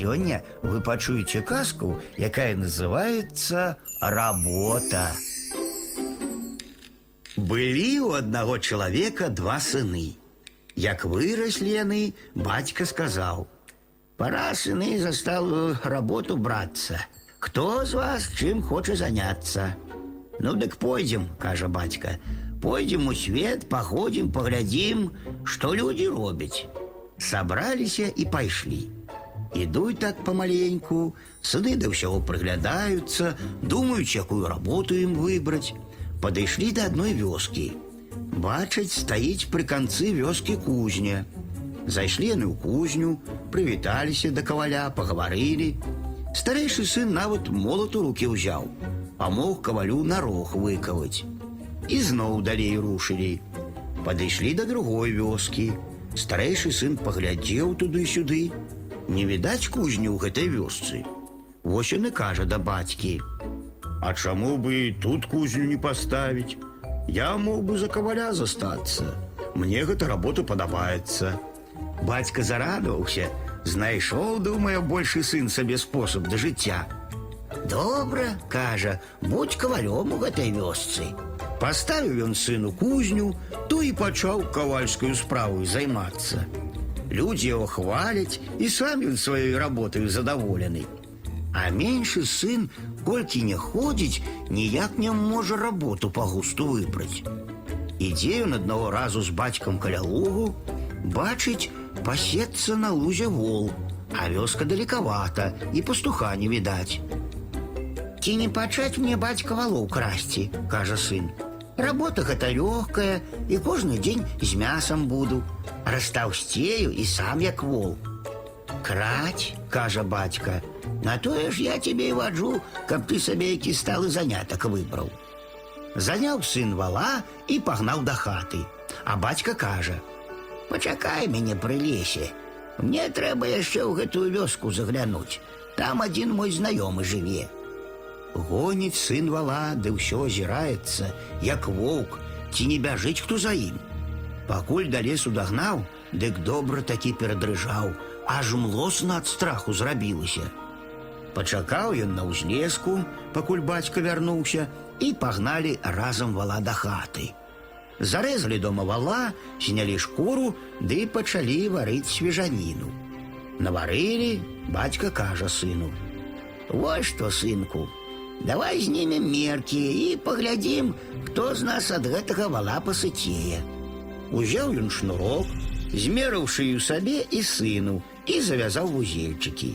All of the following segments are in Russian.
Сегодня вы пачуеце казку, якая называется «Работа». Былі у одного человека два сыны. Як выросли яны, батька сказал, «Пора, сыны, за сталую работу браться. Кто из вас чем хочет заняться?» «Ну, так пойдем», — кажа батька. «Пойдем у свет, походим, поглядим, что люди робят». Собраліся і пайшлі. Ідуць так помаленьку, сыны да ўсяго прыглядаюцца, думаюць, якую работу ім выбраць. Падышлі да адной вёскі. Бачаць, стаіць пры канцы вёскі кузня. Зайшлі яны ў кузню, прывіталіся да каваля, пагаварылі. Старэйшы сын нават молат у рукі ўзяў, памог кавалю на рог выкаваць. І зноў далей рушылі. Падышлі да другой вёскі. Старэйшы сын паглядзеў туды-сюды. Не відаць кузню ў гэтай вёсцы. Вось ён і кажа да бацькі: « А чаму бы тут кузню не паставіць? Я мог бы за каваля застацца. Мне гэта работа падабаецца. Бацька зарадаваўся, знайшоў, думае, большы сын сабе спосаб да жыцця. Добра, кажа, будь кавалём у гэтай вёсцы. Паставіў ён сыну кузню, то і пачаў кавальскую справу займацца. Людзі яго хваляць, і сам ён сваёй работаю задаволены. А меншы сын, колькі не ходзіць, ніяк не можа работу па густу выбраць. Ідзе ён аднаго разу з бацькам каля лугу, бачыць, пасецца на лузе вол, а вёска далекавата і пастуха не відаць. Ці не пачаць мне бацька валоў красці, кажа сын. Работа гэта лёгкая, і кожны дзень з мясам буду. Растаўсцею і сам як вол. Краць, кажа бацька, на тое ж я тебе і ваджу, каб ты сабе які сталы занятак выбраў. Заняў сын вала і пагнаў да хаты. А бацька кажа: « Пачакай мяне пры лесе. Мне трэба яшчэ ў гэтую вёску заглянуць. Там адзін мой знаёмы жыве. Гоніць сын вала, ды ўсё азіраецца, як воўк, ці не бяжыць хто за ім. Пакуль да лесу дагнаў, дык добра такі перадрыжаў, аж млосна ад страху зрабілася. Пачакаў ён на ўзлеску, пакуль бацька вярнуўся, і пагналі разам вала да хаты. Зарэзалі дома вала, знялі шкуру, ды пачалі варыць свежаніну. Наварылі, бацька кажа сыну: « Вось што, сынку, давай знімем меркі і паглядзім, хто з нас ад гэтага вала пасыцее. Узяў ён шнурок, змерыў шыю сабе і сыну і завязаў вузельчыкі.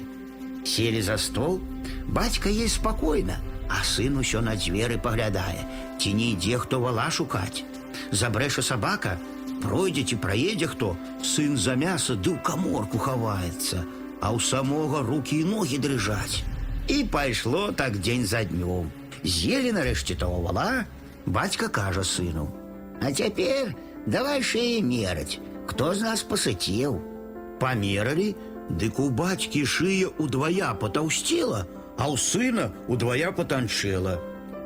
Селі за стол, бацька есть спакойна, а сын усё на дзверы паглядае, ці не ідзе хто вала шукаць. Забрэша сабака, пройдзе ці праедзе хто, сын за мяса ды ў каморку хаваецца, а ў самога рукі і ногі дрыжаць. І пайшло так дзень за днём. З'елі нарэшце того вала, бацька кажа сыну: « А цяпер давай шеі мераць, хто з нас пасыцеў. Памералі, дык у бацькі шыя удвая патаўсцела, а ў сына удвая патанчэла.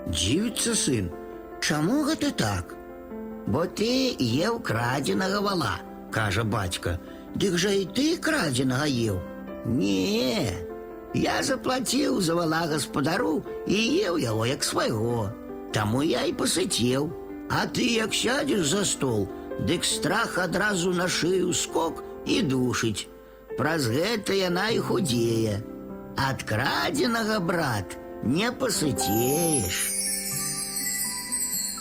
Дзівіцца сын, Чаму гэта так? Бо ты еў крадзенага вала, кажа бацька. Дык жа і ты крадзенага еў. Не, я заплаціў за вала гаспадару і еў яго як свайго. Таму я і пасыцеў. А ты як сядзеш за стол, дык страх адразу на шыю скок і душыць. Праз гэта яна і худзее. Ад крадзенага брат не пасыцееш.